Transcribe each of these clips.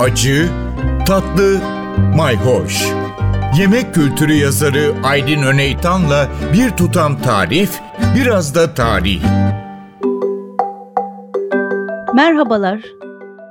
acı, tatlı, mayhoş. Yemek kültürü yazarı Aydın Öneytan'la bir tutam tarif, biraz da tarih. Merhabalar.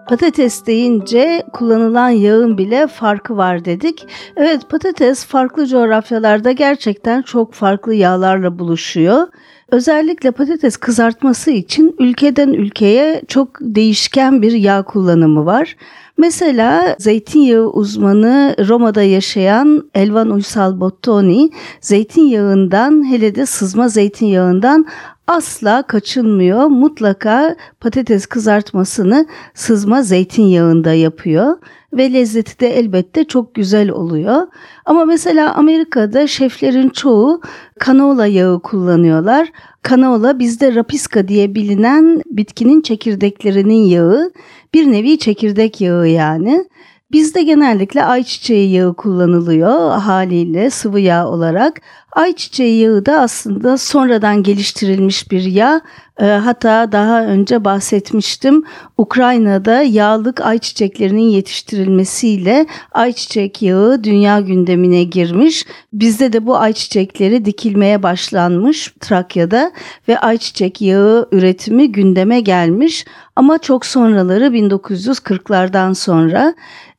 Patates deyince kullanılan yağın bile farkı var dedik. Evet patates farklı coğrafyalarda gerçekten çok farklı yağlarla buluşuyor. Özellikle patates kızartması için ülkeden ülkeye çok değişken bir yağ kullanımı var. Mesela zeytinyağı uzmanı Roma'da yaşayan Elvan Uysal Bottoni zeytinyağından hele de sızma zeytinyağından asla kaçınmıyor. Mutlaka patates kızartmasını sızma zeytinyağında yapıyor ve lezzeti de elbette çok güzel oluyor. Ama mesela Amerika'da şeflerin çoğu kanola yağı kullanıyorlar. Kanola bizde rapiska diye bilinen bitkinin çekirdeklerinin yağı. Bir nevi çekirdek yağı yani. Bizde genellikle ayçiçeği yağı kullanılıyor haliyle sıvı yağ olarak. Ayçiçeği yağı da aslında sonradan geliştirilmiş bir yağ. E, hatta daha önce bahsetmiştim. Ukrayna'da yağlık ayçiçeklerinin yetiştirilmesiyle ayçiçek yağı dünya gündemine girmiş. Bizde de bu ayçiçekleri dikilmeye başlanmış Trakya'da ve ayçiçek yağı üretimi gündeme gelmiş. Ama çok sonraları 1940'lardan sonra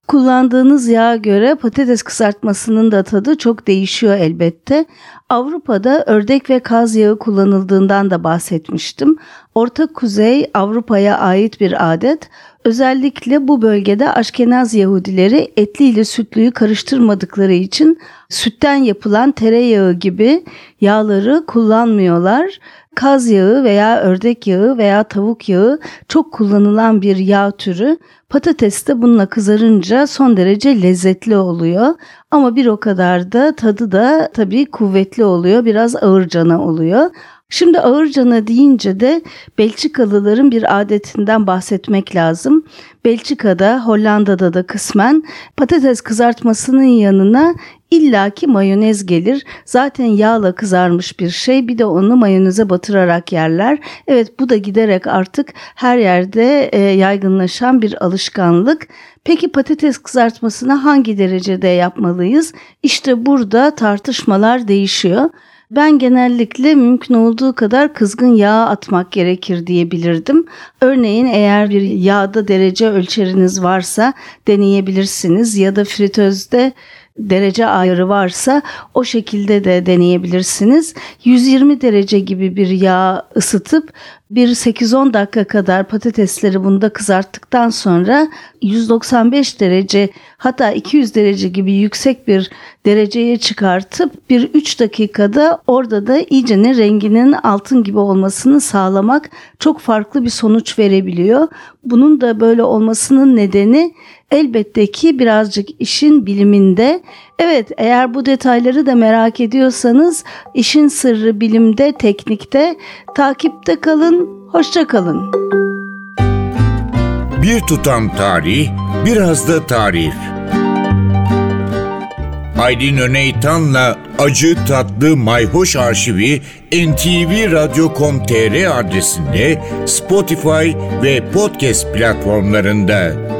Kullandığınız yağa göre patates kızartmasının da tadı çok değişiyor elbette. Avrupa'da ördek ve kaz yağı kullanıldığından da bahsetmiştim. Orta Kuzey Avrupa'ya ait bir adet. Özellikle bu bölgede Aşkenaz Yahudileri etli ile sütlüyü karıştırmadıkları için sütten yapılan tereyağı gibi yağları kullanmıyorlar. Kaz yağı veya ördek yağı veya tavuk yağı çok kullanılan bir yağ türü. Patates de bununla kızarınca son derece lezzetli oluyor. Ama bir o kadar da tadı da tabii kuvvetli oluyor. Biraz ağır cana oluyor. Şimdi ağırcana deyince de Belçikalıların bir adetinden bahsetmek lazım. Belçika'da, Hollanda'da da kısmen patates kızartmasının yanına illaki mayonez gelir. Zaten yağla kızarmış bir şey bir de onu mayoneze batırarak yerler. Evet bu da giderek artık her yerde e, yaygınlaşan bir alışkanlık. Peki patates kızartmasını hangi derecede yapmalıyız? İşte burada tartışmalar değişiyor. Ben genellikle mümkün olduğu kadar kızgın yağ atmak gerekir diyebilirdim. Örneğin eğer bir yağda derece ölçeriniz varsa deneyebilirsiniz ya da fritözde derece ayarı varsa o şekilde de deneyebilirsiniz. 120 derece gibi bir yağ ısıtıp bir 8-10 dakika kadar patatesleri bunda kızarttıktan sonra 195 derece hatta 200 derece gibi yüksek bir dereceye çıkartıp bir 3 dakikada orada da iyice ne renginin altın gibi olmasını sağlamak çok farklı bir sonuç verebiliyor. Bunun da böyle olmasının nedeni elbette ki birazcık işin biliminde. Evet eğer bu detayları da merak ediyorsanız işin sırrı bilimde, teknikte takipte kalın, hoşça kalın. Bir tutam tarih, biraz da tarif. Aydın Öneytan'la Acı Tatlı Mayhoş Arşivi ntvradio.com.tr adresinde Spotify ve podcast platformlarında.